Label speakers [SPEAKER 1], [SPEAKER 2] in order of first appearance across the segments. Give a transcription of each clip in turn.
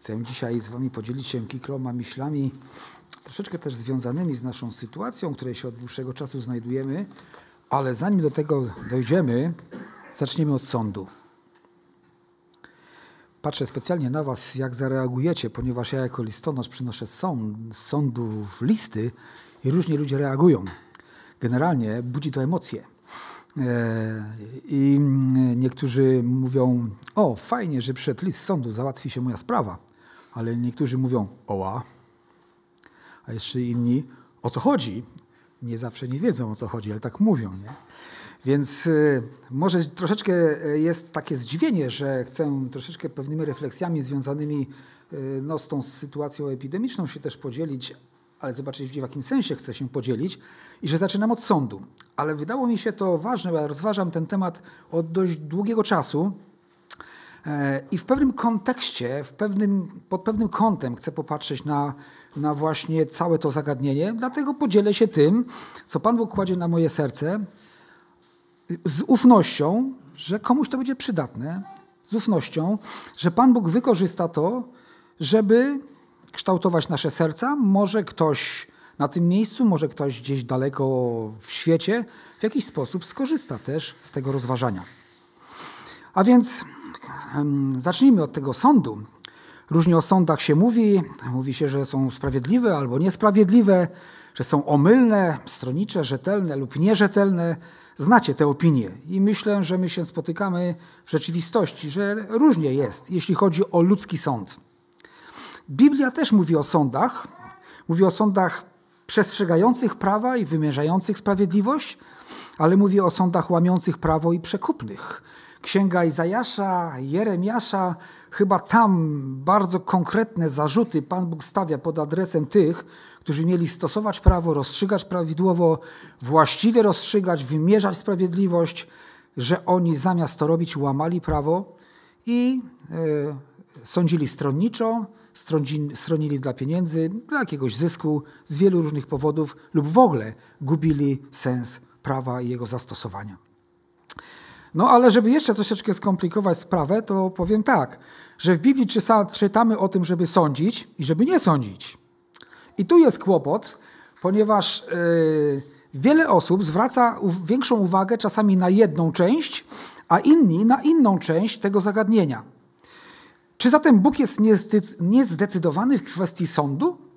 [SPEAKER 1] Chcę dzisiaj z Wami podzielić się kilkoma myślami, troszeczkę też związanymi z naszą sytuacją, w której się od dłuższego czasu znajdujemy, ale zanim do tego dojdziemy, zaczniemy od sądu. Patrzę specjalnie na Was, jak zareagujecie, ponieważ ja jako listonosz przynoszę sąd, z sądów listy i różnie ludzie reagują. Generalnie budzi to emocje. E, I niektórzy mówią, o fajnie, że przyszedł list sądu, załatwi się moja sprawa. Ale niektórzy mówią, oła. A jeszcze inni, o co chodzi? Nie zawsze nie wiedzą, o co chodzi, ale tak mówią. Nie? Więc y, może troszeczkę y, jest takie zdziwienie, że chcę troszeczkę pewnymi refleksjami związanymi y, no, z tą sytuacją epidemiczną się też podzielić, ale zobaczyć w jakim sensie chcę się podzielić i że zaczynam od sądu. Ale wydało mi się to ważne, bo ja rozważam ten temat od dość długiego czasu i w pewnym kontekście, w pewnym, pod pewnym kątem chcę popatrzeć na, na właśnie całe to zagadnienie, dlatego podzielę się tym, co Pan Bóg kładzie na moje serce, z ufnością, że komuś to będzie przydatne, z ufnością, że Pan Bóg wykorzysta to, żeby kształtować nasze serca. Może ktoś na tym miejscu, może ktoś gdzieś daleko w świecie w jakiś sposób skorzysta też z tego rozważania. A więc zacznijmy od tego sądu. Różnie o sądach się mówi. Mówi się, że są sprawiedliwe albo niesprawiedliwe, że są omylne, stronicze, rzetelne lub nierzetelne. Znacie te opinie i myślę, że my się spotykamy w rzeczywistości, że różnie jest, jeśli chodzi o ludzki sąd. Biblia też mówi o sądach. Mówi o sądach przestrzegających prawa i wymierzających sprawiedliwość, ale mówi o sądach łamiących prawo i przekupnych. Księga Izajasza, Jeremiasza, chyba tam bardzo konkretne zarzuty Pan Bóg stawia pod adresem tych, którzy mieli stosować prawo, rozstrzygać prawidłowo, właściwie rozstrzygać, wymierzać sprawiedliwość, że oni zamiast to robić łamali prawo i y, sądzili stronniczo, stronili dla pieniędzy, dla jakiegoś zysku, z wielu różnych powodów lub w ogóle gubili sens prawa i jego zastosowania. No ale żeby jeszcze troszeczkę skomplikować sprawę, to powiem tak, że w Biblii czytamy o tym, żeby sądzić i żeby nie sądzić. I tu jest kłopot, ponieważ yy, wiele osób zwraca większą uwagę czasami na jedną część, a inni na inną część tego zagadnienia. Czy zatem Bóg jest niezdecydowany w kwestii sądu?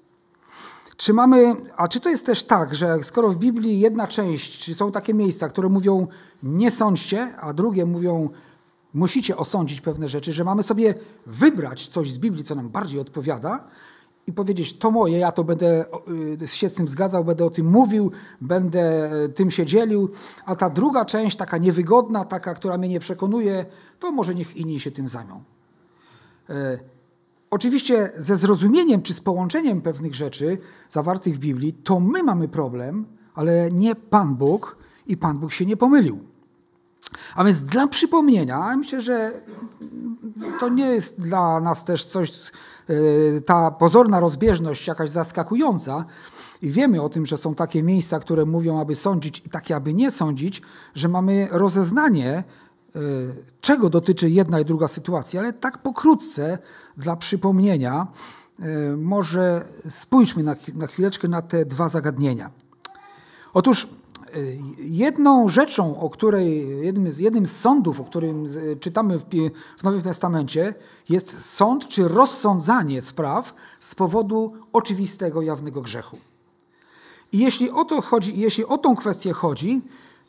[SPEAKER 1] Czy mamy, a czy to jest też tak, że skoro w Biblii jedna część, czy są takie miejsca, które mówią nie sądźcie, a drugie mówią musicie osądzić pewne rzeczy, że mamy sobie wybrać coś z Biblii, co nam bardziej odpowiada, i powiedzieć, to moje, ja to będę y, się z tym zgadzał, będę o tym mówił, będę y, tym się dzielił, a ta druga część, taka niewygodna, taka, która mnie nie przekonuje, to może niech inni się tym zajmą. Oczywiście ze zrozumieniem czy z połączeniem pewnych rzeczy zawartych w Biblii, to my mamy problem, ale nie Pan Bóg i Pan Bóg się nie pomylił. A więc dla przypomnienia, myślę, że to nie jest dla nas też coś, E, ta pozorna rozbieżność jakaś zaskakująca. I wiemy o tym, że są takie miejsca, które mówią, aby sądzić i takie, aby nie sądzić, że mamy rozeznanie, czego dotyczy jedna i druga sytuacja, ale tak pokrótce dla przypomnienia, e, może spójrzmy na, na chwileczkę na te dwa zagadnienia. Otóż Jedną rzeczą, o której, jednym z, jednym z sądów, o którym czytamy w, w Nowym Testamencie, jest sąd czy rozsądzanie spraw z powodu oczywistego, jawnego grzechu. I jeśli o to chodzi, jeśli o tą kwestię chodzi,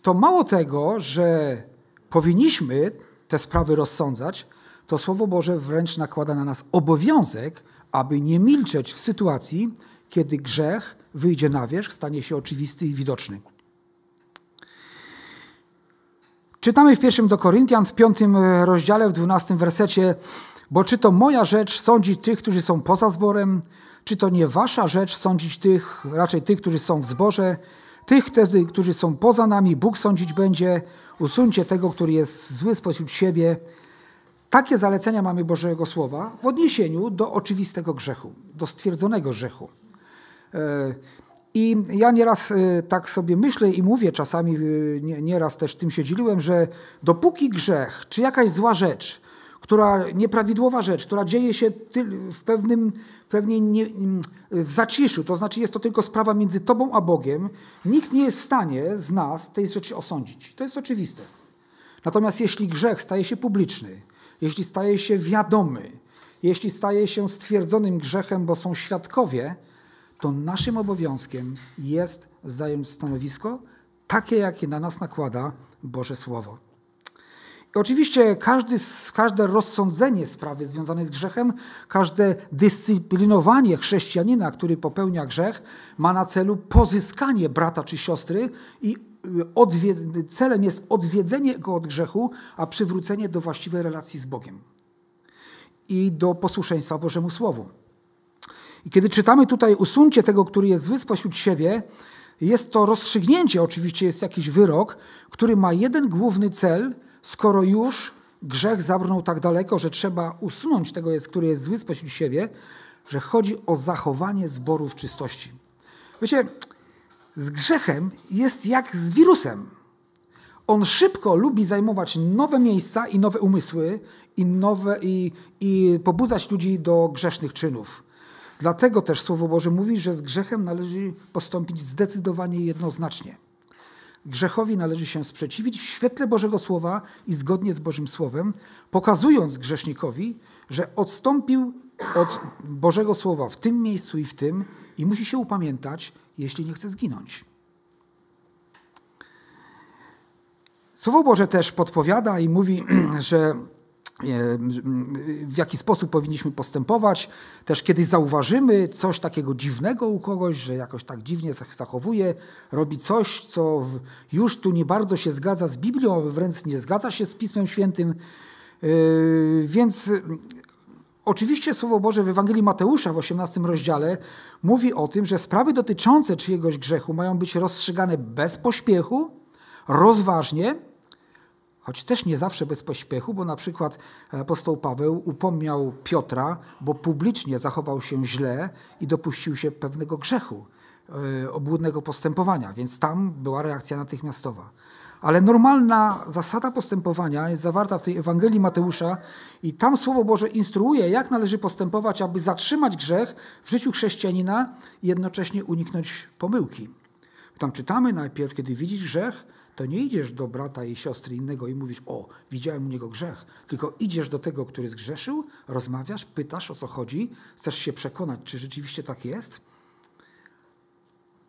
[SPEAKER 1] to mało tego, że powinniśmy te sprawy rozsądzać, to Słowo Boże wręcz nakłada na nas obowiązek, aby nie milczeć w sytuacji, kiedy grzech wyjdzie na wierzch, stanie się oczywisty i widoczny. Czytamy w pierwszym do Koryntian, w piątym e, rozdziale, w dwunastym wersecie, bo czy to moja rzecz sądzić tych, którzy są poza zborem, czy to nie wasza rzecz sądzić tych, raczej tych, którzy są w zborze, tych którzy są poza nami, Bóg sądzić będzie, usuńcie tego, który jest zły spośród siebie. Takie zalecenia mamy Bożego Słowa w odniesieniu do oczywistego grzechu, do stwierdzonego grzechu. E, i ja nieraz y, tak sobie myślę i mówię czasami, y, nieraz też tym się dzieliłem, że dopóki grzech czy jakaś zła rzecz, która nieprawidłowa rzecz, która dzieje się w pewnym, pewnie nie, w zaciszu, to znaczy jest to tylko sprawa między tobą a Bogiem, nikt nie jest w stanie z nas tej rzeczy osądzić. To jest oczywiste. Natomiast jeśli grzech staje się publiczny, jeśli staje się wiadomy, jeśli staje się stwierdzonym grzechem, bo są świadkowie, to naszym obowiązkiem jest zająć stanowisko takie, jakie na nas nakłada Boże Słowo. Oczywiście każdy, każde rozsądzenie sprawy związanej z grzechem, każde dyscyplinowanie chrześcijanina, który popełnia grzech, ma na celu pozyskanie brata czy siostry i y, celem jest odwiedzenie go od grzechu, a przywrócenie do właściwej relacji z Bogiem i do posłuszeństwa Bożemu Słowu. I kiedy czytamy tutaj usuncie tego, który jest zły spośród siebie, jest to rozstrzygnięcie, oczywiście jest jakiś wyrok, który ma jeden główny cel, skoro już grzech zabrnął tak daleko, że trzeba usunąć tego, który jest zły spośród siebie, że chodzi o zachowanie zboru w czystości. Wiecie, z grzechem jest jak z wirusem. On szybko lubi zajmować nowe miejsca i nowe umysły i, nowe, i, i pobudzać ludzi do grzesznych czynów. Dlatego też Słowo Boże mówi, że z grzechem należy postąpić zdecydowanie jednoznacznie. Grzechowi należy się sprzeciwić w świetle Bożego Słowa i zgodnie z Bożym Słowem, pokazując grzesznikowi, że odstąpił od Bożego Słowa w tym miejscu i w tym i musi się upamiętać, jeśli nie chce zginąć. Słowo Boże też podpowiada i mówi, że w jaki sposób powinniśmy postępować. Też kiedy zauważymy coś takiego dziwnego u kogoś, że jakoś tak dziwnie zachowuje, robi coś, co już tu nie bardzo się zgadza z Biblią, wręcz nie zgadza się z Pismem Świętym. Yy, więc oczywiście Słowo Boże w Ewangelii Mateusza w 18 rozdziale mówi o tym, że sprawy dotyczące czyjegoś grzechu mają być rozstrzygane bez pośpiechu, rozważnie, choć też nie zawsze bez pośpiechu, bo na przykład apostoł Paweł upomniał Piotra, bo publicznie zachował się źle i dopuścił się pewnego grzechu, e, obłudnego postępowania, więc tam była reakcja natychmiastowa. Ale normalna zasada postępowania jest zawarta w tej Ewangelii Mateusza i tam Słowo Boże instruuje, jak należy postępować, aby zatrzymać grzech w życiu chrześcijanina i jednocześnie uniknąć pomyłki. Tam czytamy najpierw, kiedy widzisz grzech, to nie idziesz do brata i siostry innego i mówisz, o, widziałem u niego grzech, tylko idziesz do tego, który zgrzeszył, rozmawiasz, pytasz o co chodzi, chcesz się przekonać, czy rzeczywiście tak jest,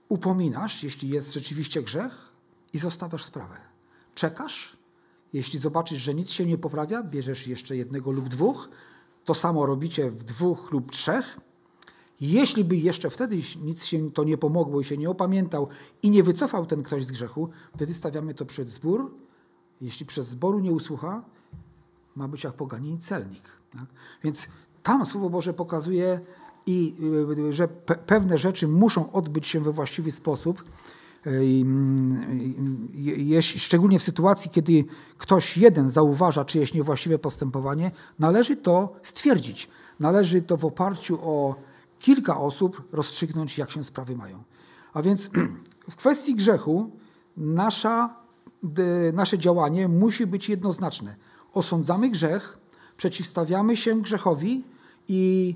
[SPEAKER 1] upominasz, jeśli jest rzeczywiście grzech i zostawiasz sprawę. Czekasz, jeśli zobaczysz, że nic się nie poprawia, bierzesz jeszcze jednego lub dwóch, to samo robicie w dwóch lub trzech, jeśli by jeszcze wtedy nic się to nie pomogło i się nie opamiętał i nie wycofał ten ktoś z grzechu, wtedy stawiamy to przed zbór. Jeśli przez zboru nie usłucha, ma być jak poganin celnik. Tak? Więc tam Słowo Boże pokazuje, i, y, że pe pewne rzeczy muszą odbyć się we właściwy sposób. Y, y, szczególnie w sytuacji, kiedy ktoś jeden zauważa czyjeś niewłaściwe postępowanie, należy to stwierdzić. Należy to w oparciu o kilka osób rozstrzygnąć, jak się sprawy mają. A więc w kwestii grzechu nasza, nasze działanie musi być jednoznaczne. Osądzamy grzech, przeciwstawiamy się grzechowi i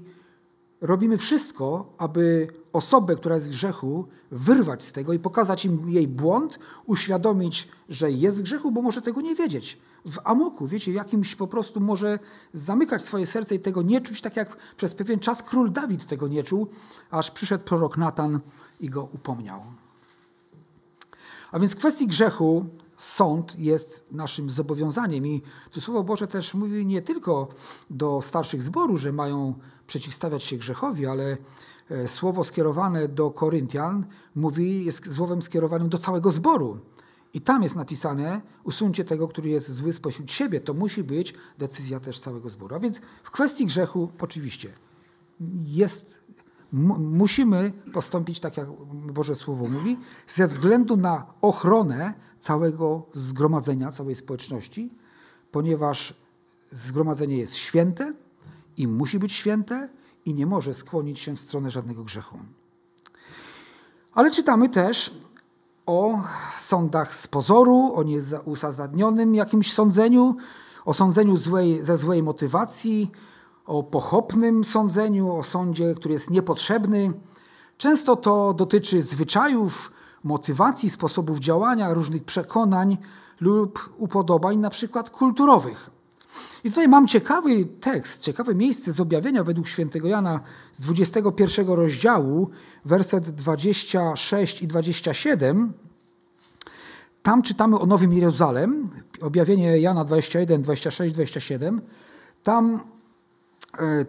[SPEAKER 1] robimy wszystko, aby osobę, która jest w grzechu, wyrwać z tego i pokazać im jej błąd, uświadomić, że jest w grzechu, bo może tego nie wiedzieć w amoku, wiecie, jakimś po prostu może zamykać swoje serce i tego nie czuć, tak jak przez pewien czas król Dawid tego nie czuł, aż przyszedł prorok Natan i go upomniał. A więc w kwestii grzechu sąd jest naszym zobowiązaniem i tu Słowo Boże też mówi nie tylko do starszych zboru, że mają przeciwstawiać się grzechowi, ale e, słowo skierowane do Koryntian mówi, jest słowem skierowanym do całego zboru. I tam jest napisane, usuńcie tego, który jest zły spośród siebie. To musi być decyzja też całego zboru. A więc w kwestii grzechu oczywiście jest, musimy postąpić tak, jak Boże Słowo mówi, ze względu na ochronę całego zgromadzenia, całej społeczności, ponieważ zgromadzenie jest święte i musi być święte i nie może skłonić się w stronę żadnego grzechu. Ale czytamy też o sądach z pozoru, o nieuzasadnionym jakimś sądzeniu, o sądzeniu złej, ze złej motywacji, o pochopnym sądzeniu, o sądzie, który jest niepotrzebny. Często to dotyczy zwyczajów, motywacji, sposobów działania, różnych przekonań lub upodobań, na przykład kulturowych. I tutaj mam ciekawy tekst, ciekawe miejsce z objawienia według świętego Jana z 21 rozdziału, werset 26 i 27. Tam czytamy o Nowym Jeruzalem, objawienie Jana 21, 26, 27. Tam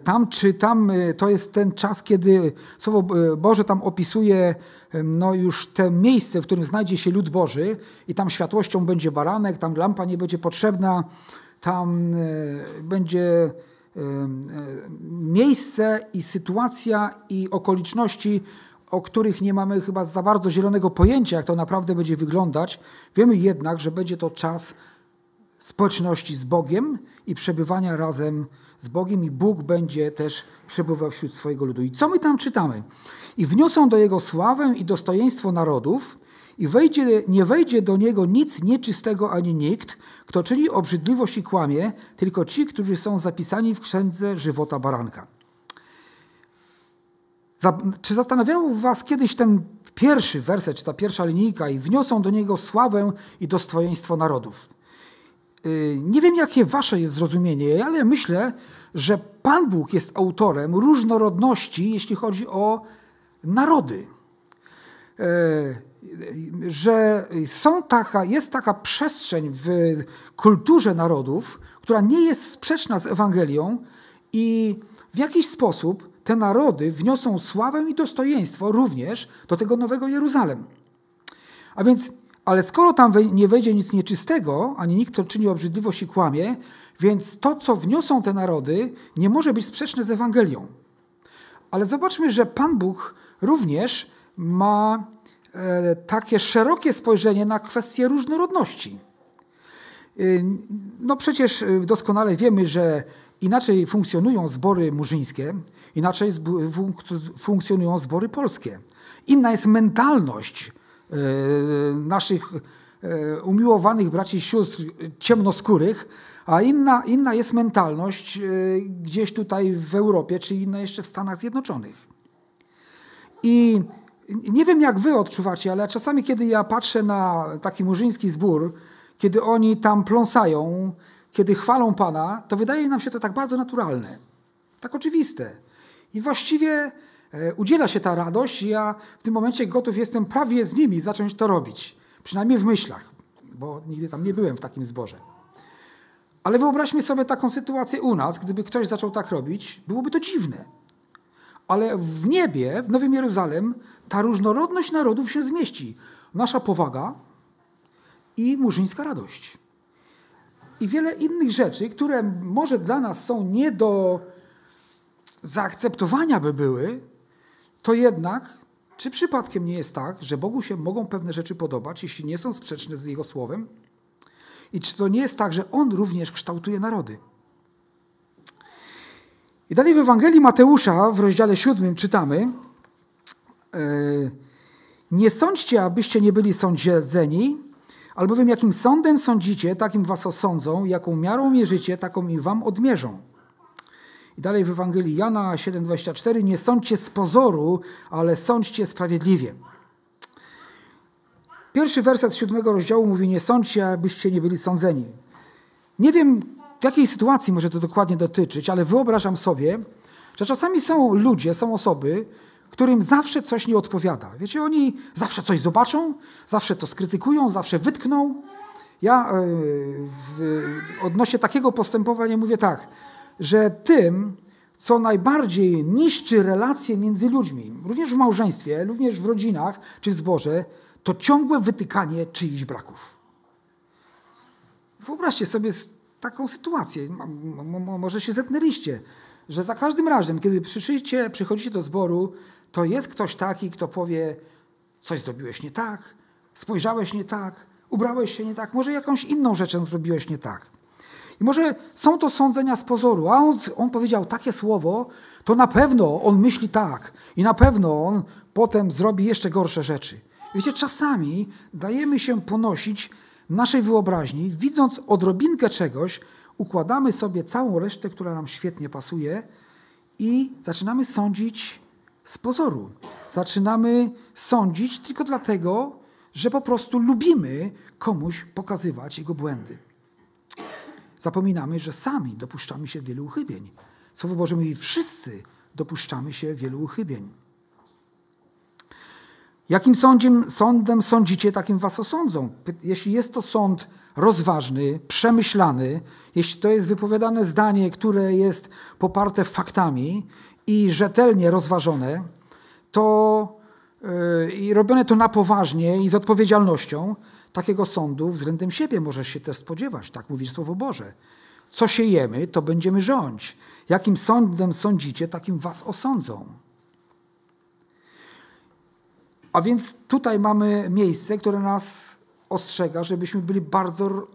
[SPEAKER 1] tam czytam, e, to jest ten czas, kiedy Słowo e, Boże tam opisuje no już te miejsce, w którym znajdzie się lud Boży i tam światłością będzie baranek, tam lampa nie będzie potrzebna, tam będzie miejsce i sytuacja i okoliczności, o których nie mamy chyba za bardzo zielonego pojęcia, jak to naprawdę będzie wyglądać. Wiemy jednak, że będzie to czas społeczności z Bogiem i przebywania razem z Bogiem, i Bóg będzie też przebywał wśród swojego ludu. I co my tam czytamy? I wniosą do Jego sławę i dostojeństwo narodów, i wejdzie, nie wejdzie do Niego nic nieczystego ani nikt, kto czyni obrzydliwość i kłamie, tylko ci, którzy są zapisani w księdze żywota baranka. Czy zastanawiał Was kiedyś ten pierwszy werset, czy ta pierwsza linijka i wniosą do niego sławę i dostojeństwo narodów? Y, nie wiem, jakie Wasze jest zrozumienie, ale myślę, że Pan Bóg jest autorem różnorodności, jeśli chodzi o narody. Y, że są taka, jest taka przestrzeń w kulturze narodów, która nie jest sprzeczna z Ewangelią i w jakiś sposób te narody wniosą sławę i dostojeństwo również do tego nowego Jeruzalem. A więc, ale skoro tam nie wejdzie nic nieczystego, ani nikt, kto czyni obrzydliwość i kłamie, więc to, co wniosą te narody, nie może być sprzeczne z Ewangelią. Ale zobaczmy, że Pan Bóg również ma e, takie szerokie spojrzenie na kwestię różnorodności. E, no przecież e, doskonale wiemy, że inaczej funkcjonują zbory murzyńskie, Inaczej funkcjonują zbory polskie. Inna jest mentalność naszych e, umiłowanych braci i sióstr ciemnoskórych, a inna, inna jest mentalność e, gdzieś tutaj w Europie, czy inna jeszcze w Stanach Zjednoczonych. I nie wiem, jak wy odczuwacie, ale czasami, kiedy ja patrzę na taki murzyński zbór, kiedy oni tam pląsają, kiedy chwalą Pana, to wydaje nam się to tak bardzo naturalne, tak oczywiste. I właściwie e, udziela się ta radość. Ja w tym momencie gotów jestem prawie z nimi zacząć to robić. Przynajmniej w myślach, bo nigdy tam nie byłem w takim zborze. Ale wyobraźmy sobie taką sytuację u nas, gdyby ktoś zaczął tak robić, byłoby to dziwne. Ale w niebie, w Nowym Jeruzalem, ta różnorodność narodów się zmieści. Nasza powaga i murzyńska radość. I wiele innych rzeczy, które może dla nas są nie do zaakceptowania by były, to jednak, czy przypadkiem nie jest tak, że Bogu się mogą pewne rzeczy podobać, jeśli nie są sprzeczne z Jego słowem? I czy to nie jest tak, że On również kształtuje narody? I dalej w Ewangelii Mateusza w rozdziale 7 czytamy: e, Nie sądźcie, abyście nie byli sądzeni, albowiem jakim sądem sądzicie, takim was osądzą, jaką miarą mierzycie, taką i wam odmierzą. I dalej w Ewangelii Jana 7,24 nie sądźcie z pozoru, ale sądźcie sprawiedliwie. Pierwszy werset siódmego rozdziału mówi nie sądźcie, abyście nie byli sądzeni. Nie wiem, jakiej sytuacji może to dokładnie dotyczyć, ale wyobrażam sobie, że czasami są ludzie, są osoby, którym zawsze coś nie odpowiada. Wiecie, oni zawsze coś zobaczą, zawsze to skrytykują, zawsze wytkną. Ja e, w, odnośnie takiego postępowania mówię tak – że tym, co najbardziej niszczy relacje między ludźmi, również w małżeństwie, również w rodzinach czy w zborze, to ciągłe wytykanie czyichś braków. Wyobraźcie sobie taką sytuację, może się zetknęliście, że za każdym razem, kiedy przyszliście, przychodzicie do zboru, to jest ktoś taki, kto powie, coś zrobiłeś nie tak, spojrzałeś nie tak, ubrałeś się nie tak, może jakąś inną rzeczą zrobiłeś nie tak. I może są to sądzenia z pozoru, a on, on powiedział takie słowo, to na pewno on myśli tak i na pewno on potem zrobi jeszcze gorsze rzeczy. Wiecie, czasami dajemy się ponosić naszej wyobraźni, widząc odrobinkę czegoś, układamy sobie całą resztę, która nam świetnie pasuje i zaczynamy sądzić z pozoru. Zaczynamy sądzić tylko dlatego, że po prostu lubimy komuś pokazywać jego błędy. Zapominamy, że sami dopuszczamy się wielu uchybień. Słowo Boże mówi, wszyscy dopuszczamy się wielu uchybień. Jakim sądziem, sądem sądzicie, takim was osądzą. Jeśli jest to sąd rozważny, przemyślany, jeśli to jest wypowiadane zdanie, które jest poparte faktami i rzetelnie rozważone, to yy, i robione to na poważnie i z odpowiedzialnością, takiego sądu względem siebie możesz się też spodziewać, tak mówi Słowo Boże. Co siejemy, to będziemy rządzić. Jakim sądem sądzicie, takim was osądzą. A więc tutaj mamy miejsce, które nas ostrzega, żebyśmy byli bardzo,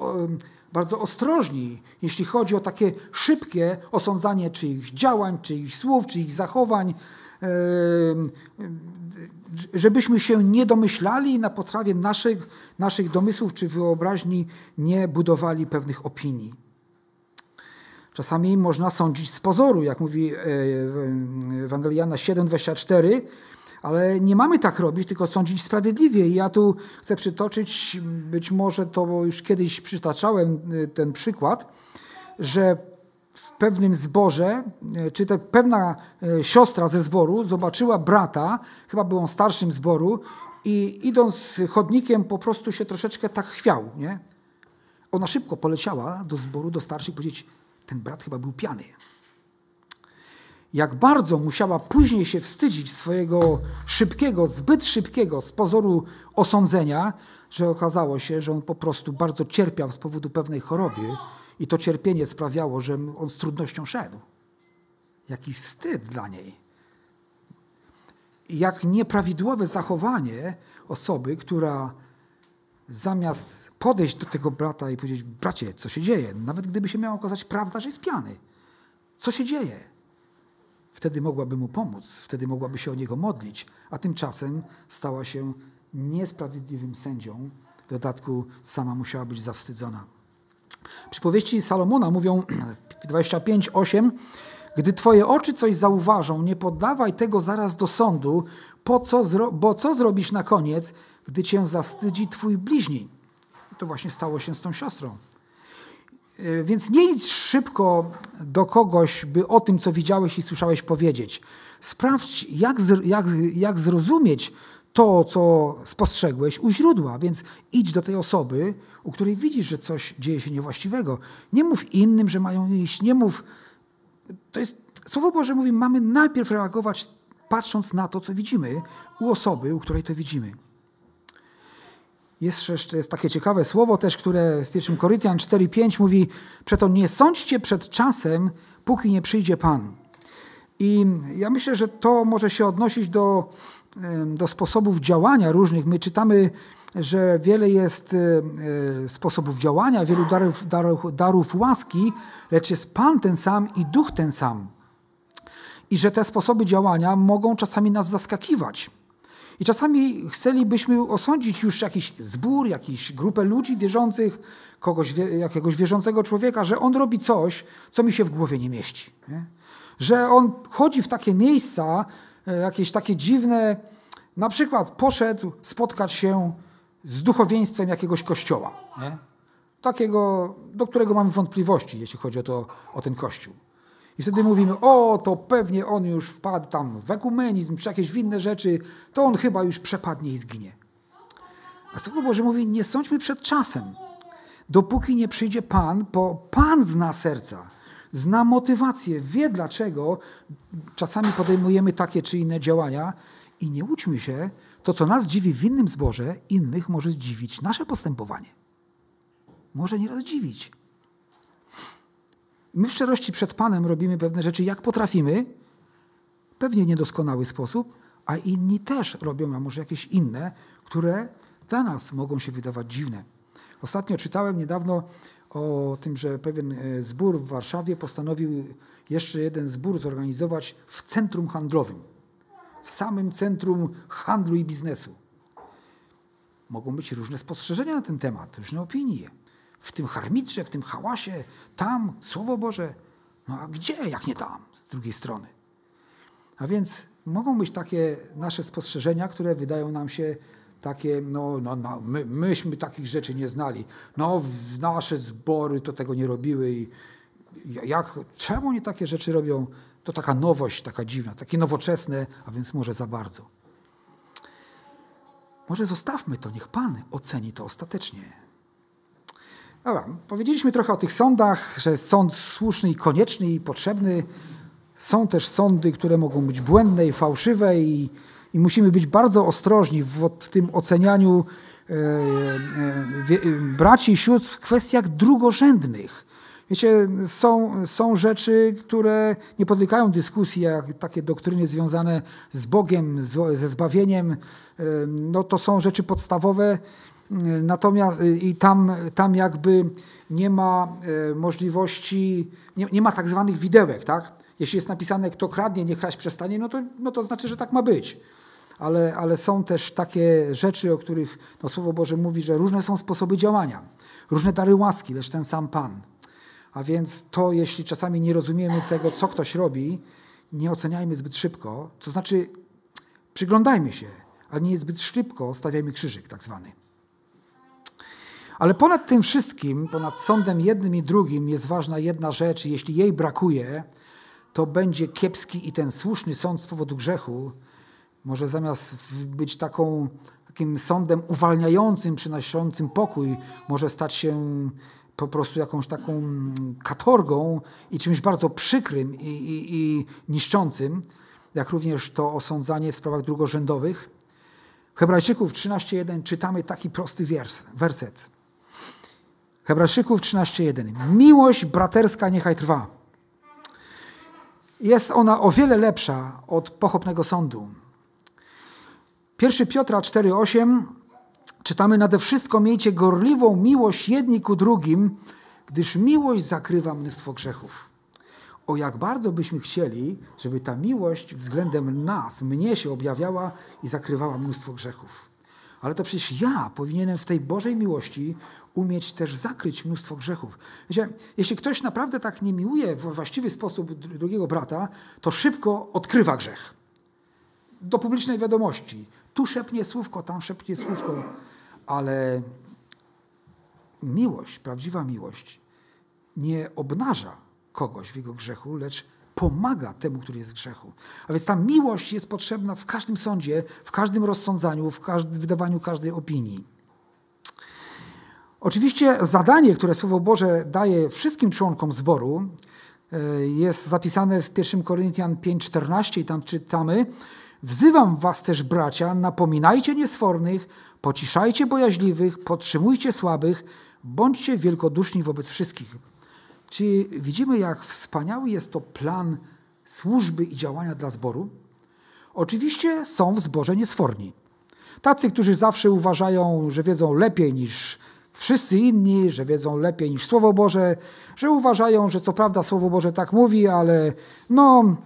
[SPEAKER 1] bardzo ostrożni, jeśli chodzi o takie szybkie osądzanie czyichś działań, czyichś słów, czyichś zachowań, żebyśmy się nie domyślali i na podstawie naszych, naszych domysłów czy wyobraźni nie budowali pewnych opinii. Czasami można sądzić z pozoru, jak mówi e, Ewangeliana 7,24, ale nie mamy tak robić, tylko sądzić sprawiedliwie. I ja tu chcę przytoczyć, być może to już kiedyś przytaczałem y, ten przykład, że w pewnym zborze, y, czy te pewna y, siostra ze zboru zobaczyła brata, chyba był on starszym zboru, i idąc chodnikiem po prostu się troszeczkę tak chwiał. Nie? Ona szybko poleciała do zboru, do starszych, powiedzieć, ten brat chyba był piany jak bardzo musiała później się wstydzić swojego szybkiego, zbyt szybkiego z pozoru osądzenia, że okazało się, że on po prostu bardzo cierpiał z powodu pewnej choroby i to cierpienie sprawiało, że on z trudnością szedł. Jaki wstyd dla niej. Jak nieprawidłowe zachowanie osoby, która zamiast podejść do tego brata i powiedzieć: Bracie, co się dzieje? Nawet gdyby się miała okazać prawda, że jest piany. Co się dzieje? Wtedy mogłaby mu pomóc, wtedy mogłaby się o niego modlić, a tymczasem stała się niesprawiedliwym sędzią. W dodatku sama musiała być zawstydzona. Przypowieści Salomona mówią 25:8 Gdy twoje oczy coś zauważą, nie poddawaj tego zaraz do sądu, po co bo co zrobisz na koniec, gdy cię zawstydzi twój bliźni? I to właśnie stało się z tą siostrą. Y, więc nie idź szybko do kogoś, by o tym, co widziałeś i słyszałeś, powiedzieć. Sprawdź, jak, jak, jak zrozumieć to, co spostrzegłeś u źródła. Więc idź do tej osoby, u której widzisz, że coś dzieje się niewłaściwego. Nie mów innym, że mają iść. Nie mów. To jest Słowo Boże mówi, mamy najpierw reagować patrząc na to, co widzimy u osoby, u której to widzimy. Jest jeszcze jest takie ciekawe słowo też, które w 1 Koryntian 4:5 mówi: Przeto nie sądźcie przed czasem, póki nie przyjdzie Pan. I ja myślę, że to może się odnosić do, do sposobów działania różnych. My czytamy, że wiele jest e, sposobów działania, wielu darów, darów, darów łaski, lecz jest Pan ten sam i Duch ten sam. I że te sposoby działania mogą czasami nas zaskakiwać. I czasami chcielibyśmy osądzić już jakiś zbór, jakąś grupę ludzi wierzących, kogoś, jakiegoś wierzącego człowieka, że on robi coś, co mi się w głowie nie mieści. Nie? Że on chodzi w takie miejsca, e, jakieś takie dziwne, na przykład poszedł spotkać się z duchowieństwem jakiegoś kościoła, nie? takiego, do którego mamy wątpliwości, jeśli chodzi o, to, o ten kościół. I wtedy mówimy, o, to pewnie on już wpadł tam w ekumenizm czy jakieś inne rzeczy, to on chyba już przepadnie i zginie. A Słowo Boże mówi, nie sądźmy przed czasem, dopóki nie przyjdzie Pan, bo Pan zna serca, zna motywację, wie dlaczego czasami podejmujemy takie czy inne działania i nie łudźmy się, to co nas dziwi w innym zborze, innych może zdziwić nasze postępowanie. Może nieraz dziwić. My w szczerości przed Panem robimy pewne rzeczy, jak potrafimy, pewnie niedoskonały sposób, a inni też robią, a może jakieś inne, które dla nas mogą się wydawać dziwne. Ostatnio czytałem niedawno o tym, że pewien e, zbór w Warszawie postanowił jeszcze jeden zbór zorganizować w centrum handlowym, w samym centrum handlu i biznesu. Mogą być różne spostrzeżenia na ten temat, różne opinie. W tym harmitrze, w tym hałasie, tam, Słowo Boże. No a gdzie, jak nie tam, z drugiej strony? A więc mogą być takie nasze spostrzeżenia, które wydają nam się takie, no, no, no my, myśmy takich rzeczy nie znali. No, nasze zbory to tego nie robiły i jak, czemu nie takie rzeczy robią? To taka nowość, taka dziwna, takie nowoczesne, a więc może za bardzo. Może zostawmy to, niech Pan oceni to ostatecznie. Dobra, powiedzieliśmy trochę o tych sądach, że sąd słuszny i konieczny i potrzebny. Są też sądy, które mogą być błędne i fałszywe i, i musimy być bardzo ostrożni w, tym ocenianiu e, e, braci i sióstr w kwestiach drugorzędnych. Wiecie, są, są rzeczy, które nie podlegają dyskusji, jak takie doktryny związane z Bogiem, ze zbawieniem. No to są rzeczy podstawowe, natomiast i tam, tam jakby nie ma e, możliwości, nie, nie ma tak zwanych widełek, tak? Jeśli jest napisane, kto kradnie, niech kraść przestanie, no to, no to znaczy, że tak ma być. Ale, ale są też takie rzeczy, o których no, Słowo Boże mówi, że różne są sposoby działania, różne dary łaski, lecz ten sam Pan. A więc to, jeśli czasami nie rozumiemy tego, co ktoś robi, nie oceniajmy zbyt szybko. To znaczy, przyglądajmy się, ale nie zbyt szybko stawiajmy krzyżyk, tak zwany. Ale ponad tym wszystkim, ponad sądem jednym i drugim jest ważna jedna rzecz. Jeśli jej brakuje, to będzie kiepski i ten słuszny sąd z powodu grzechu może zamiast być taką, takim sądem uwalniającym, przynoszącym pokój, może stać się po prostu jakąś taką katorgą i czymś bardzo przykrym i, i, i niszczącym, jak również to osądzanie w sprawach drugorzędowych. Hebrajczyków 13.1 czytamy taki prosty wers, werset. Hebrajczyków 13.1. Miłość braterska niechaj trwa. Jest ona o wiele lepsza od pochopnego sądu. 1 Piotra 4,8 czytamy nade wszystko miejcie gorliwą miłość jedni ku drugim, gdyż miłość zakrywa mnóstwo grzechów. O jak bardzo byśmy chcieli, żeby ta miłość względem nas, mnie się objawiała i zakrywała mnóstwo grzechów. Ale to przecież ja powinienem w tej Bożej miłości umieć też zakryć mnóstwo grzechów. Wiecie, jeśli ktoś naprawdę tak nie miłuje w właściwy sposób drugiego brata, to szybko odkrywa grzech. Do publicznej wiadomości. Tu szepnie słówko, tam szepnie słówko ale miłość, prawdziwa miłość, nie obnaża kogoś w jego grzechu, lecz pomaga temu, który jest w grzechu. A więc ta miłość jest potrzebna w każdym sądzie, w każdym rozsądzaniu, w każdym wydawaniu każdej opinii. Oczywiście zadanie, które Słowo Boże daje wszystkim członkom zboru, e, jest zapisane w 1 Koryntian 5:14 i tam czytamy: Wzywam was też, bracia, napominajcie niesfornych, pociszajcie bojaźliwych, podtrzymujcie słabych, bądźcie wielkoduszni wobec wszystkich. Czy widzimy, jak wspaniały jest to plan służby i działania dla zboru? Oczywiście są w zborze niesforni. Tacy, którzy zawsze uważają, że wiedzą lepiej niż wszyscy inni, że wiedzą lepiej niż Słowo Boże, że uważają, że co prawda Słowo Boże tak mówi, ale no,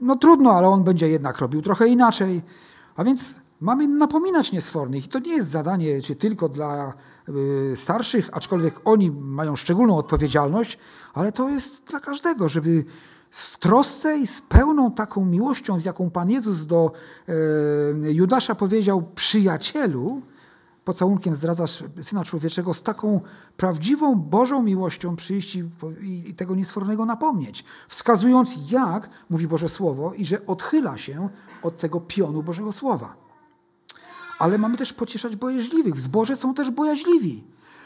[SPEAKER 1] no trudno, ale on będzie jednak robił trochę inaczej. A więc mamy napominać niesfornych. I to nie jest zadanie czy tylko dla y, starszych, aczkolwiek oni mają szczególną odpowiedzialność, ale to jest dla każdego, żeby w trosce i z pełną taką miłością, z jaką Pan Jezus do y, Judasza powiedział przyjacielu, pocałunkiem zdradzasz Syna Człowieczego, z taką prawdziwą Bożą miłością przyjść i, i, tego niesfornego napomnieć, wskazując jak, mówi Boże Słowo, i że odchyla się od tego pionu Bożego Słowa. Ale mamy też pocieszać bojaźliwych. W zborze są też bojaźliwi.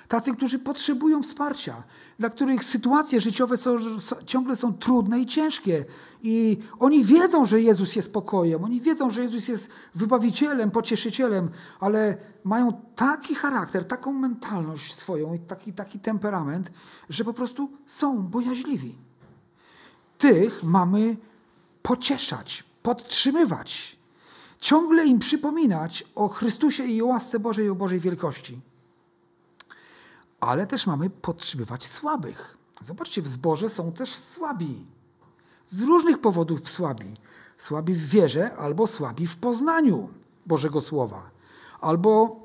[SPEAKER 1] Tacy, którzy potrzebują wsparcia, dla których sytuacje życiowe są, ciągle są trudne i ciężkie. I oni wiedzą, że Jezus jest pokojem, oni wiedzą, że Jezus jest wybawicielem, pocieszycielem, ale mają taki charakter, taką mentalność swoją i taki, taki temperament, że po prostu są bojaźliwi. Tych mamy pocieszać, podtrzymywać, ciągle im przypominać o Chrystusie i o łasce Bożej i o Bożej wielkości ale też mamy podtrzymywać słabych. Zobaczcie, w zborze są też słabi. Z różnych powodów słabi. Słabi w wierze albo słabi w poznaniu Bożego Słowa. Albo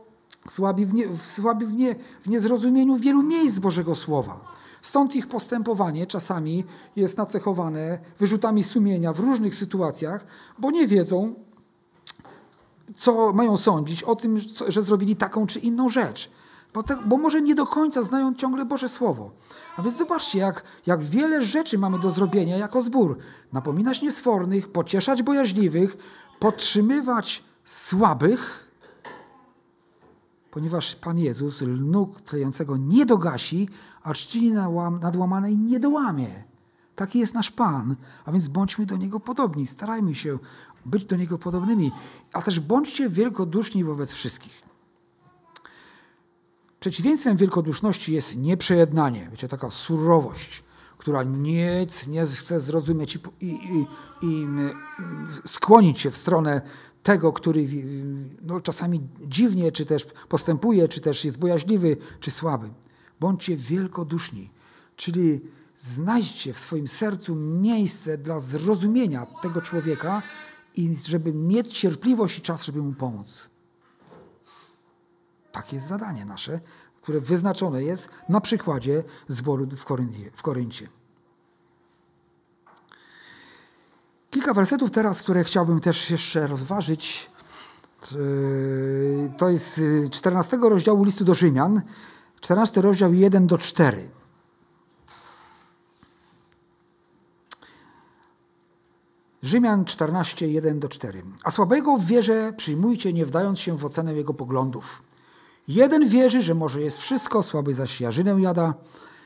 [SPEAKER 1] słabi w, nie, słabi w, nie, w niezrozumieniu wielu miejsc Bożego Słowa. Stąd ich postępowanie czasami jest nacechowane wyrzutami sumienia w różnych sytuacjach, bo nie wiedzą, co mają sądzić o tym, że zrobili taką czy inną rzecz. Bo, te, bo, może nie do końca znają ciągle Boże Słowo. A więc zobaczcie, jak, jak wiele rzeczy mamy do zrobienia jako zbór. Napominać niesfornych, pocieszać bojaźliwych, podtrzymywać słabych, ponieważ Pan Jezus lnu tlejącego nie dogasi, a czcili nadłamanej nie dołamie. Taki jest nasz Pan, a więc bądźmy do Niego podobni, starajmy się być do Niego podobnymi, a też bądźcie wielkoduszni wobec wszystkich. Przeciwieństwem wielkoduszności jest nieprzejednanie, wiecie, taka surowość, która nic nie chce zrozumieć i, i, i, i skłonić się w stronę tego, który no, czasami dziwnie, czy też postępuje, czy też jest bojaźliwy, czy słaby. Bądźcie wielkoduszni, czyli znajdźcie w swoim sercu miejsce dla zrozumienia tego człowieka i żeby mieć cierpliwość i czas, żeby mu pomóc. Takie jest zadanie nasze, które wyznaczone jest na przykładzie zboru w, Koryncie. W Koryncie. Kilka wersetów teraz, które chciałbym też jeszcze rozważyć. To jest 14 rozdziału listu do Rzymian, 14 rozdział 1 do 4. Rzymian 14, 1 do 4. A słabego w wierze przyjmujcie, nie wdając się w ocenę jego poglądów. Jeden wierzy, że może jest wszystko, słaby zaś jarzynę jada.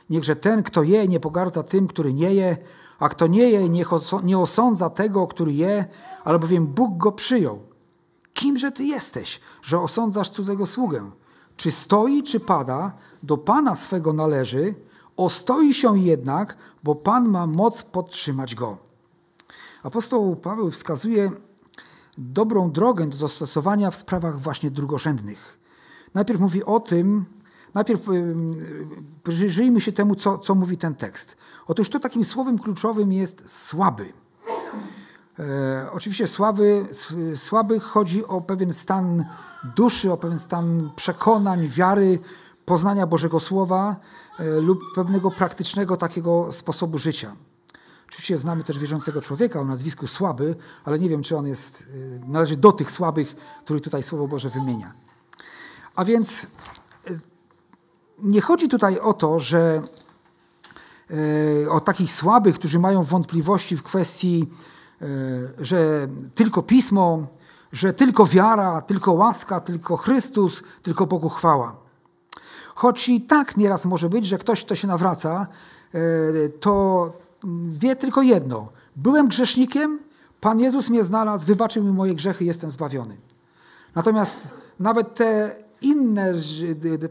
[SPEAKER 1] Niechże ten, kto je, nie pogardza tym, który nie je, a kto nie je, niech nie osądza tego, który je, albowiem Bóg go przyjął. Kimże ty jesteś, że osądzasz cudzego sługę? Czy stoi, czy pada, do Pana swego należy, ostoi się jednak, bo Pan ma moc podtrzymać go. Apostoł Paweł wskazuje dobrą drogę do zastosowania w sprawach właśnie drugorzędnych. Najpierw mówi o tym, najpierw przyjrzyjmy się temu, co, co mówi ten tekst. Otóż to takim słowem kluczowym jest słaby. E, oczywiście słaby, słaby chodzi o pewien stan duszy, o pewien stan przekonań, wiary, poznania Bożego Słowa e, lub pewnego praktycznego takiego sposobu życia. Oczywiście znamy też wierzącego człowieka o nazwisku Słaby, ale nie wiem, czy on jest, e, należy do tych słabych, których tutaj Słowo Boże wymienia. A więc e, nie chodzi tutaj o to, że e, o takich słabych, którzy mają wątpliwości w kwestii, e, że tylko pismo, że tylko wiara, tylko łaska, tylko Chrystus, tylko Bogu chwała. Choć i tak nieraz może być, że ktoś, kto się nawraca, to wie tylko jedno. Byłem grzesznikiem, Pan Jezus mnie znalazł, wybaczył mi moje grzechy, jestem zbawiony. Natomiast nawet te inne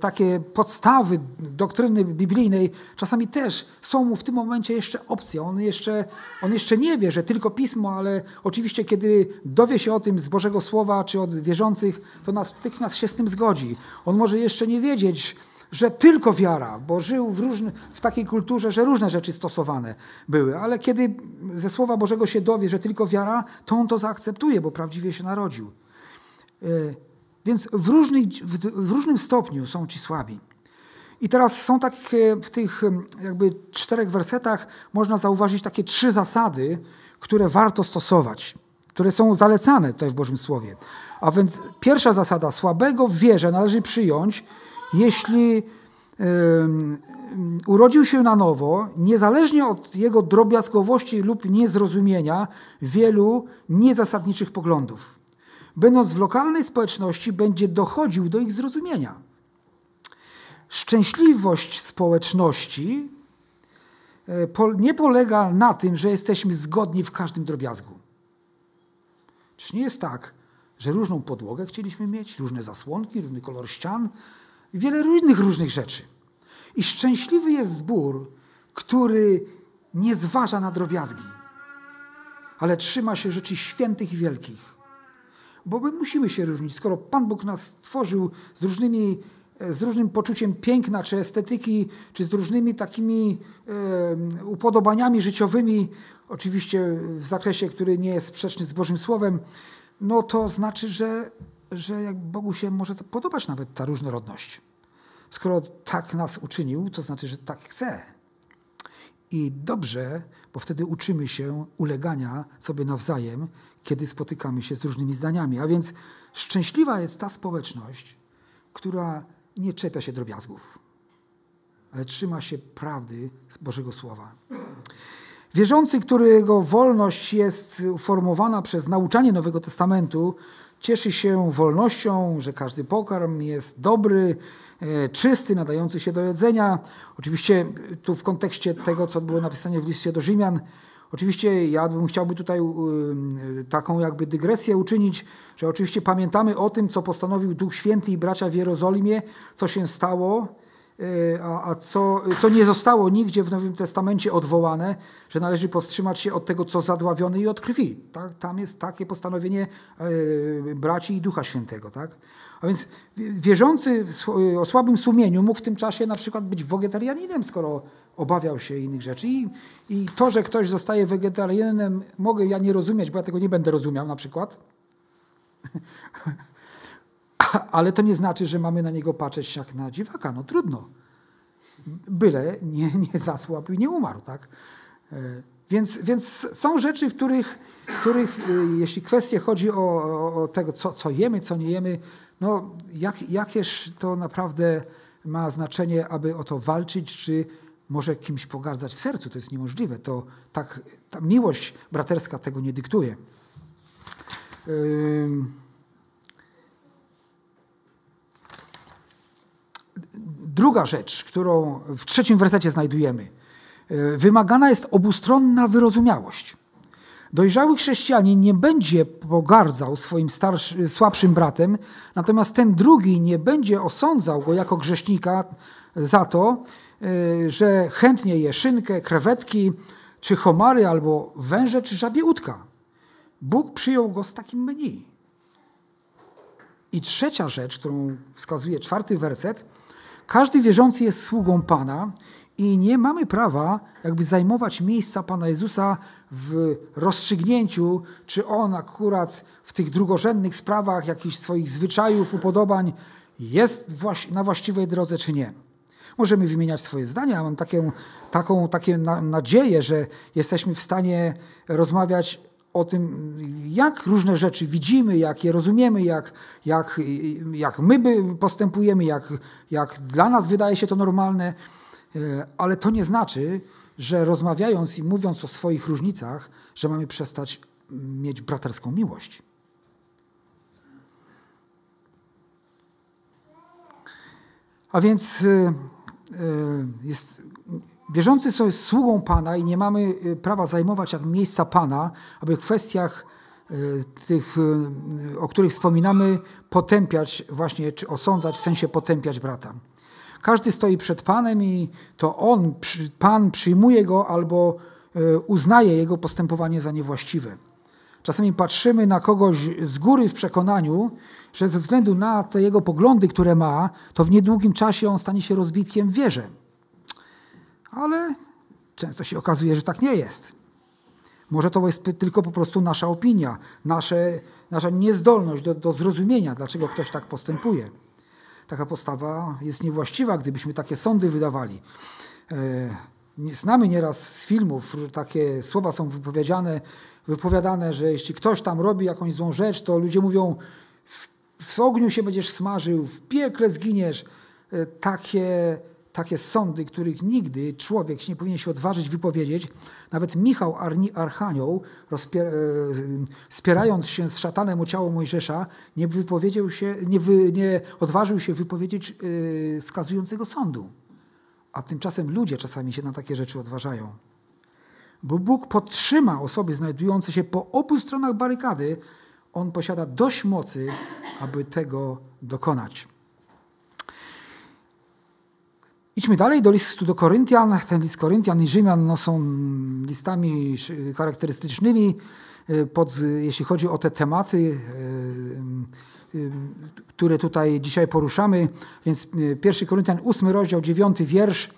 [SPEAKER 1] takie podstawy doktryny biblijnej czasami też są mu w tym momencie jeszcze opcją. On jeszcze, on jeszcze nie wie, że tylko pismo, ale oczywiście, kiedy dowie się o tym z Bożego Słowa czy od wierzących, to natychmiast się z tym zgodzi. On może jeszcze nie wiedzieć, że tylko wiara, bo żył w, różny, w takiej kulturze, że różne rzeczy stosowane były, ale kiedy ze Słowa Bożego się dowie, że tylko wiara, to on to zaakceptuje, bo prawdziwie się narodził. E, więc w, różnych, w, różnym stopniu są ci słabi. I teraz są takie, w tych jakby czterech wersetach można zauważyć takie trzy zasady, które warto stosować, które są zalecane tutaj w Bożym Słowie. A więc pierwsza zasada, słabego w wierze należy przyjąć, jeśli urodził się na nowo, niezależnie od jego drobiazgowości lub niezrozumienia wielu niezasadniczych poglądów będąc w lokalnej społeczności, będzie dochodził do ich zrozumienia. Szczęśliwość społeczności e, nie polega na tym, że jesteśmy zgodni w każdym drobiazgu. Czyż nie jest tak, że różną podłogę chcieliśmy mieć, różne zasłonki, różny kolor ścian, wiele różnych różnych rzeczy. I szczęśliwy jest zbór, który nie zważa na drobiazgi, ale trzyma się rzeczy świętych i wielkich bo my musimy się różnić. Skoro Pan Bóg nas stworzył z różnymi z różnym poczuciem piękna, czy estetyki, czy z różnymi takimi e, upodobaniami życiowymi, oczywiście w zakresie, który nie jest sprzeczny z Bożym Słowem, no to znaczy, że że jak Bogu się może podobać nawet ta różnorodność. Skoro tak nas uczynił, to znaczy, że tak chce. I dobrze, bo wtedy uczymy się ulegania sobie nawzajem, kiedy spotykamy się z różnymi zdaniami. A więc szczęśliwa jest ta społeczność, która nie czepia się drobiazgów, ale trzyma się prawdy Bożego Słowa. Wierzący, którego wolność jest formowana przez nauczanie Nowego Testamentu, cieszy się wolnością, że każdy pokarm jest dobry, e, czysty, nadający się do jedzenia. Oczywiście tu w kontekście tego, co było napisane w liście do Rzymian, Oczywiście ja bym chciałby tutaj taką jakby dygresję uczynić, że oczywiście pamiętamy o tym, co postanowił Duch Święty i bracia w Jerozolimie, co się stało, e, a, co, co nie zostało nigdzie w Nowym Testamencie odwołane, że należy powstrzymać się od tego, co zadławione i od krwi. Tak? Tam jest takie postanowienie braci i Ducha Świętego. Tak? A więc wierzący o słabym sumieniu mógł w tym czasie na przykład być wegetarianinem, skoro obawiał się innych rzeczy. I, I to, że ktoś zostaje wegetarianinem, mogę ja nie rozumieć, bo ja tego nie będę rozumiał na przykład. Ale to nie znaczy, że mamy na niego patrzeć jak na dziwaka. No trudno. Byle nie, nie zasłabł i nie umarł, tak? E, więc, więc są rzeczy, w których, których e, jeśli kwestie chodzi o, o, o tego, co, co jemy, co nie jemy, no jak, jakież to naprawdę ma znaczenie, aby o to walczyć, czy może kimś pogardzać w sercu, to jest niemożliwe. To tak, ta miłość braterska tego nie dyktuje. Druga rzecz, którą w trzecim wersecie znajdujemy. Wymagana jest obustronna wyrozumiałość. Dojrzały chrześcijanin nie będzie pogardzał swoim starszy, słabszym bratem, natomiast ten drugi nie będzie osądzał go jako grzesznika za to, y, że chętnie je szynkę, krewetki, czy homary, albo węże, czy żabie udka. Bóg przyjął go z takim menu. I trzecia rzecz, którą wskazuje czwarty werset. Każdy wierzący jest sługą Pana i nie mamy prawa jakby zajmować miejsca Pana Jezusa w rozstrzygnięciu, czy On akurat w tych drugorzędnych sprawach jakichś swoich zwyczajów, upodobań jest na właściwej drodze, czy nie. Możemy wymieniać swoje zdania. Mam taką takie na, nadzieję, że jesteśmy w stanie rozmawiać o tym, jak różne rzeczy widzimy, jak je rozumiemy, jak, jak, jak my postępujemy, jak, jak dla nas wydaje się to normalne. E, ale to nie znaczy, że rozmawiając i mówiąc o swoich różnicach, że mamy przestać mieć braterską miłość. A więc e, e, jest, wierzący są sługą Pana i nie mamy prawa zajmować jak miejsca Pana, aby w kwestiach tych, o których wspominamy, potępiać właśnie, czy osądzać, w sensie potępiać brata. Każdy stoi przed Panem i to On, Pan przyjmuje go albo e, uznaje jego postępowanie za niewłaściwe. Czasami patrzymy na kogoś z góry w przekonaniu, że ze względu na te jego poglądy, które ma, to w niedługim czasie on stanie się rozbitkiem w wierze. Ale często się okazuje, że tak nie jest. Może to jest tylko po prostu nasza opinia, nasze, nasza niezdolność do, do zrozumienia, dlaczego ktoś tak postępuje taka postawa jest niewłaściwa, gdybyśmy takie sądy wydawali. E, znamy nieraz z filmów, takie słowa są wypowiedziane, wypowiadane, że jeśli ktoś tam robi jakąś złą rzecz, to ludzie mówią, w ogniu się będziesz smażył, w piekle zginiesz. E, takie takie sądy, których nigdy człowiek nie powinien się odważyć wypowiedzieć. Nawet Michał Archanioł, e, spierając się z szatanem o ciało Mojżesza, nie, wypowiedział się, nie, wy, nie odważył się wypowiedzieć yy, skazującego sądu. A tymczasem ludzie czasami się na takie rzeczy odważają. Bo Bóg podtrzyma osoby znajdujące się po obu stronach barykady. On posiada dość mocy, aby tego dokonać. Idźmy dalej do listu do Koryntian. Ten list Koryntian i Rzymian no, są listami charakterystycznymi, y, pod, jeśli chodzi o te tematy, y, y, które tutaj dzisiaj poruszamy. Więc 1 Koryntian 8 rozdział 9 wiersz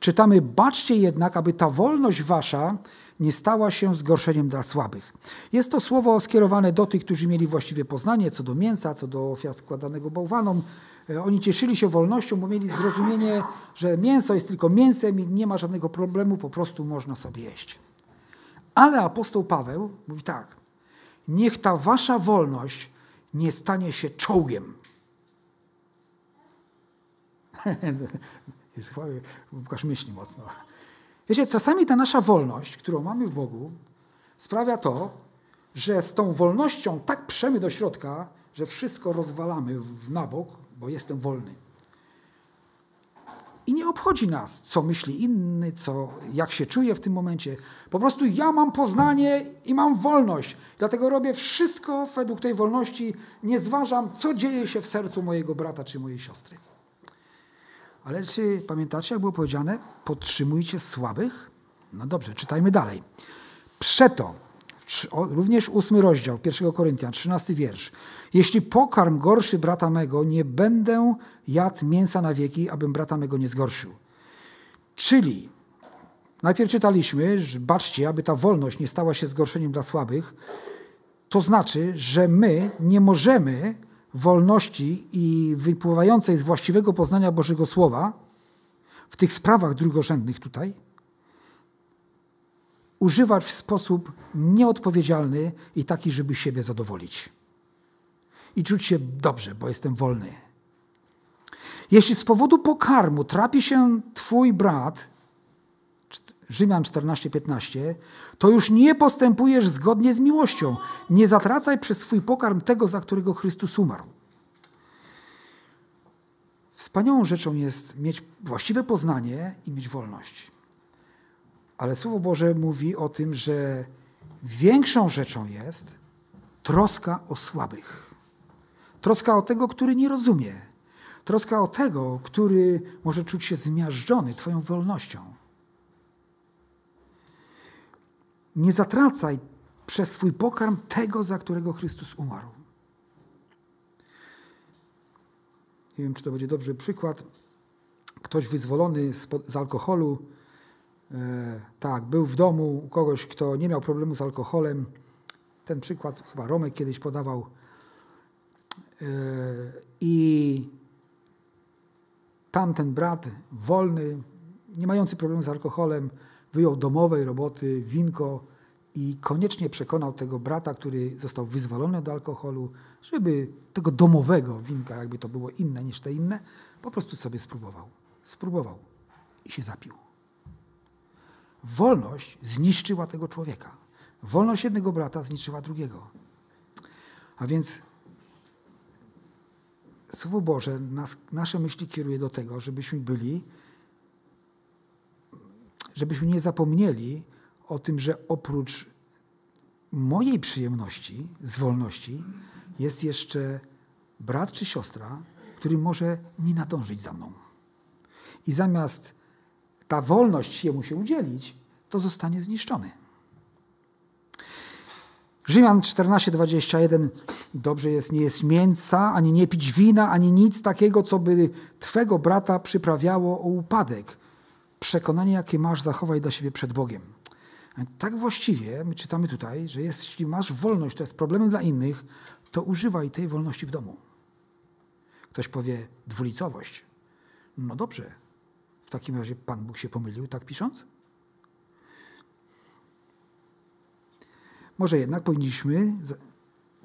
[SPEAKER 1] czytamy: Baczcie jednak, aby ta wolność wasza nie stała się zgorszeniem dla słabych. Jest to słowo skierowane do tych, którzy mieli właściwie poznanie co do mięsa, co do ofiar składanego bałwanom. E, oni cieszyli się wolnością, bo mieli zrozumienie, że mięso jest tylko mięsem i nie ma żadnego problemu, po prostu można sobie jeść. Ale apostoł Paweł mówi tak: Niech ta wasza wolność nie stanie się czołgiem. Łukasz myśli mocno. Wiecie, czasami ta nasza wolność, którą mamy w Bogu, sprawia to, że z tą wolnością tak przemy do środka, że wszystko rozwalamy w nabok, bo jestem wolny. I nie obchodzi nas, co myśli inny, co, jak się czuje w tym momencie. Po prostu ja mam poznanie i mam wolność. Dlatego robię wszystko według tej wolności. Nie zważam, co dzieje się w sercu mojego brata czy mojej siostry. Ale czy pamiętacie, jak było powiedziane? Podtrzymujcie słabych? No dobrze, czytajmy dalej. Przeto, również ósmy rozdział, 1 Koryntian, 13 wiersz. Jeśli pokarm gorszy brata mego, nie będę jadł mięsa na wieki, abym brata mego nie zgorszył. Czyli najpierw czytaliśmy, że baczcie, aby ta wolność nie stała się zgorszeniem dla słabych. To znaczy, że my nie możemy wolności i wypływającej z właściwego poznania Bożego Słowa w tych sprawach drugorzędnych tutaj używać w sposób nieodpowiedzialny i taki, żeby siebie zadowolić. I czuć się dobrze, bo jestem wolny. Jeśli z powodu pokarmu trapi się Twój brat, Rzymian 14-15, to już nie postępujesz zgodnie z miłością. Nie zatracaj przez swój pokarm tego, za którego Chrystus umarł. Wspaniałą rzeczą jest mieć właściwe poznanie i mieć wolność. Ale Słowo Boże mówi o tym, że większą rzeczą jest troska o słabych. Troska o tego, który nie rozumie. Troska o tego, który może czuć się zmiażdżony Twoją wolnością. Nie zatracaj przez swój pokarm tego, za którego Chrystus umarł. Nie wiem, czy to będzie dobry przykład. Ktoś wyzwolony z, z alkoholu, e, tak, był w domu u kogoś, kto nie miał problemu z alkoholem. Ten przykład chyba Romek kiedyś podawał. E, I tamten brat, wolny, nie mający problemu z alkoholem, wyjął domowej roboty, winko i koniecznie przekonał tego brata, który został wyzwolony do alkoholu, żeby tego domowego winka, jakby to było inne niż te inne, po prostu sobie spróbował. Spróbował i się zapił. Wolność zniszczyła tego człowieka. Wolność jednego brata zniszczyła drugiego. A więc Słowo Boże nas, nasze myśli kieruje do tego, żebyśmy byli żebyśmy nie zapomnieli o tym, że oprócz mojej przyjemności z wolności jest jeszcze brat czy siostra, który może nie nadążyć za mną. I zamiast ta wolność jemu się udzielić, to zostanie zniszczony. Rzymian 14:21 dobrze jest nie jest mięsa, ani nie pić wina, ani nic takiego, co by twego brata przyprawiało o upadek przekonanie, jakie masz, zachowaj dla siebie przed Bogiem. Tak właściwie my czytamy tutaj, że jeśli masz wolność, to jest problemem dla innych, to używaj tej wolności w domu. Ktoś powie dwulicowość. No dobrze, w takim razie Pan Bóg się pomylił, tak pisząc? Może jednak powinniśmy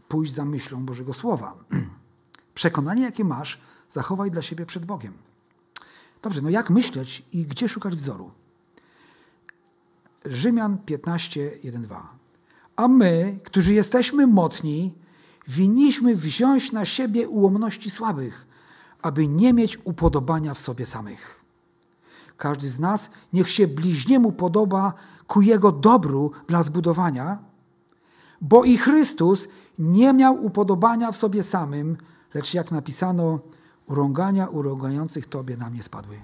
[SPEAKER 1] pójść za myślą Bożego Słowa. Przekonanie, jakie masz, zachowaj dla siebie przed Bogiem. Dobrze, no jak myśleć i gdzie szukać wzoru? Rzymian 15, 1, 2. A my, którzy jesteśmy mocni, winniśmy wziąć na siebie ułomności słabych, aby nie mieć upodobania w sobie samych. Każdy z nas niech się bliźniemu podoba ku jego dobru dla zbudowania, bo i Chrystus nie miał upodobania w sobie samym, lecz jak napisano, urągania urągających Tobie na mnie spadły.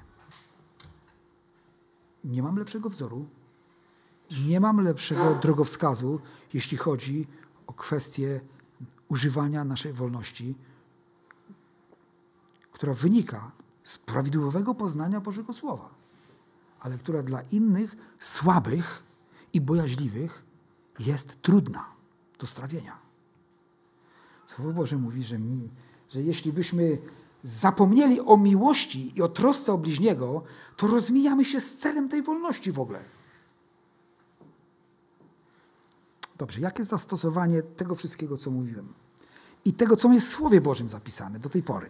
[SPEAKER 1] Nie mam lepszego wzoru, nie mam lepszego drogowskazu, jeśli chodzi o kwestię używania naszej wolności, która wynika z prawidłowego poznania Bożego Słowa, ale która dla innych słabych i bojaźliwych jest trudna do strawienia. Słowo Boże mówi, że, że jeśli byśmy zapomnieli o miłości i o trosce o bliźniego, to rozmijamy się z celem tej wolności w ogóle. Dobrze, jakie zastosowanie tego wszystkiego, co mówiłem? I tego, co jest w Słowie Bożym zapisane do tej pory.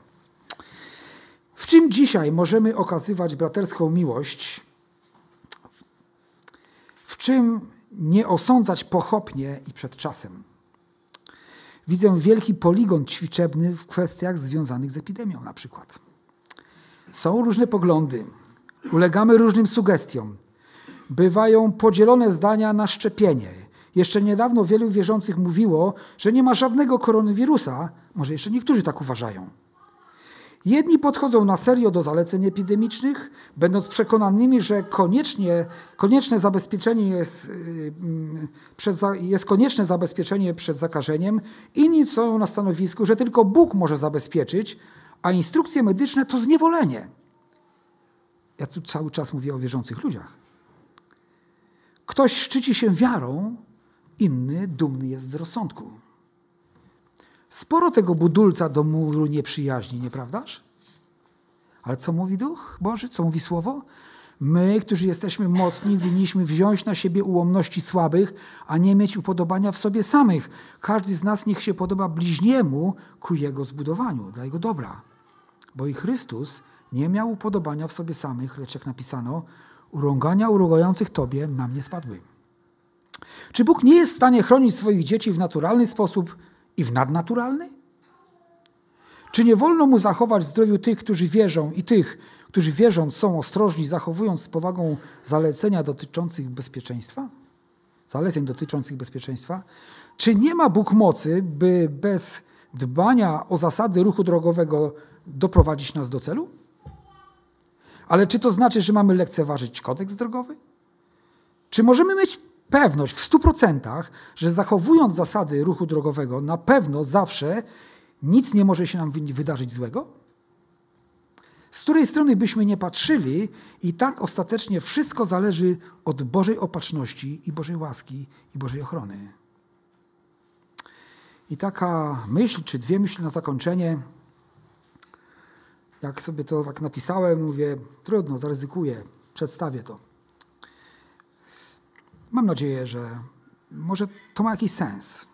[SPEAKER 1] W czym dzisiaj możemy okazywać braterską miłość? W czym nie osądzać pochopnie i przed czasem? Widzę wielki poligon ćwiczebny w kwestiach związanych z epidemią na przykład. Są różne poglądy, ulegamy różnym sugestiom. Bywają podzielone zdania na szczepienie. Jeszcze niedawno wielu wierzących mówiło, że nie ma żadnego koronawirusa. Może jeszcze niektórzy tak uważają. Jedni podchodzą na serio do zaleceń epidemicznych, będąc przekonanymi, że koniecznie, konieczne zabezpieczenie jest, y, mm, jest konieczne zabezpieczenie przed zakażeniem. Inni są na stanowisku, że tylko Bóg może zabezpieczyć, a instrukcje medyczne to zniewolenie. Ja tu cały czas mówię o wierzących ludziach. Ktoś szczyci się wiarą, inny dumny jest z rozsądku. Sporo tego budulca do muru nieprzyjaźni, nieprawdaż? Ale co mówi Duch Boży? Co mówi Słowo? My, którzy jesteśmy mocni, winniśmy wziąć na siebie ułomności słabych, a nie mieć upodobania w sobie samych. Każdy z nas niech się podoba bliźniemu ku jego zbudowaniu, dla jego dobra. Bo i Chrystus nie miał upodobania w sobie samych, lecz jak napisano, urągania urągających Tobie na mnie spadły. Czy Bóg nie jest w stanie chronić swoich dzieci w naturalny sposób, i w nadnaturalny? Czy nie wolno mu zachować w zdrowiu tych, którzy wierzą i tych, którzy wierząc są ostrożni, zachowując z powagą zalecenia dotyczących bezpieczeństwa? Zaleceń dotyczących bezpieczeństwa? Czy nie ma Bóg mocy, by bez dbania o zasady ruchu drogowego doprowadzić nas do celu? Ale czy to znaczy, że mamy lekceważyć kodeks drogowy? Czy możemy mieć pewność w 100%, że zachowując zasady ruchu drogowego, na pewno zawsze nic nie może się nam wydarzyć złego? Z której strony byśmy nie patrzyli, i tak ostatecznie wszystko zależy od Bożej opatrzności i Bożej łaski i Bożej ochrony. I taka myśl, czy dwie myśli na zakończenie. Jak sobie to tak napisałem, mówię, trudno, zaryzykuję, przedstawię to. Mam nadzieję, że może to ma jakiś sens.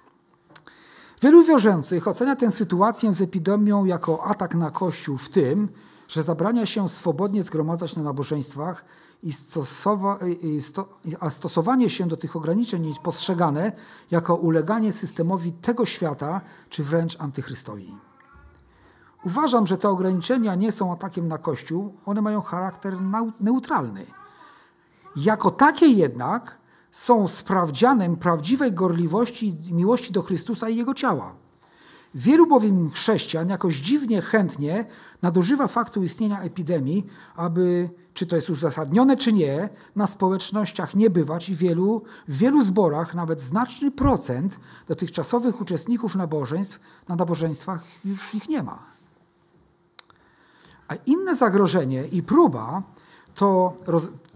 [SPEAKER 1] Wielu wierzących ocenia tę sytuację z epidemią jako atak na Kościół w tym, że zabrania się swobodnie zgromadzać na nabożeństwach, i stosowa i sto a stosowanie się do tych ograniczeń jest postrzegane jako uleganie systemowi tego świata, czy wręcz antychrystowi. Uważam, że te ograniczenia nie są atakiem na Kościół, one mają charakter neutralny. Jako takie jednak są sprawdzianem prawdziwej gorliwości i miłości do Chrystusa i Jego ciała. Wielu bowiem chrześcijan jakoś dziwnie chętnie nadużywa faktu istnienia epidemii, aby, czy to jest uzasadnione, czy nie, na społecznościach nie bywać i wielu, w wielu zborach nawet znaczny procent dotychczasowych uczestników nabożeństw na nabożeństwach już ich nie ma. A inne zagrożenie i próba to,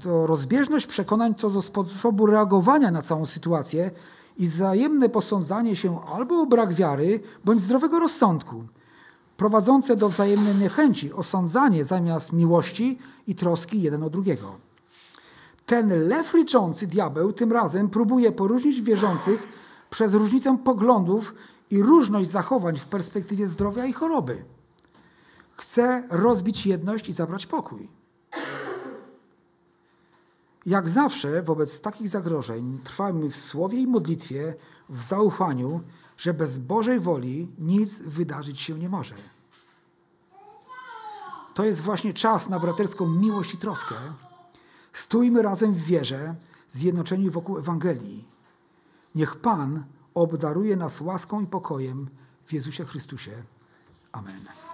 [SPEAKER 1] to rozbieżność przekonań co do sposobu reagowania na całą sytuację i wzajemne posądzanie się albo o brak wiary, bądź zdrowego rozsądku, prowadzące do wzajemnej niechęci, osądzanie zamiast miłości i troski jeden o drugiego. Ten lew ryczący diabeł tym razem próbuje poróżnić wierzących przez różnicę poglądów i różność zachowań w perspektywie zdrowia i choroby. Chce rozbić jedność i zabrać pokój. Jak zawsze wobec takich zagrożeń trwajmy w słowie i modlitwie, w zaufaniu, że bez Bożej woli nic wydarzyć się nie może. To jest właśnie czas na braterską miłość i troskę. Stójmy razem w wierze, zjednoczeni wokół Ewangelii. Niech Pan obdaruje nas łaską i pokojem w Jezusie Chrystusie. Amen.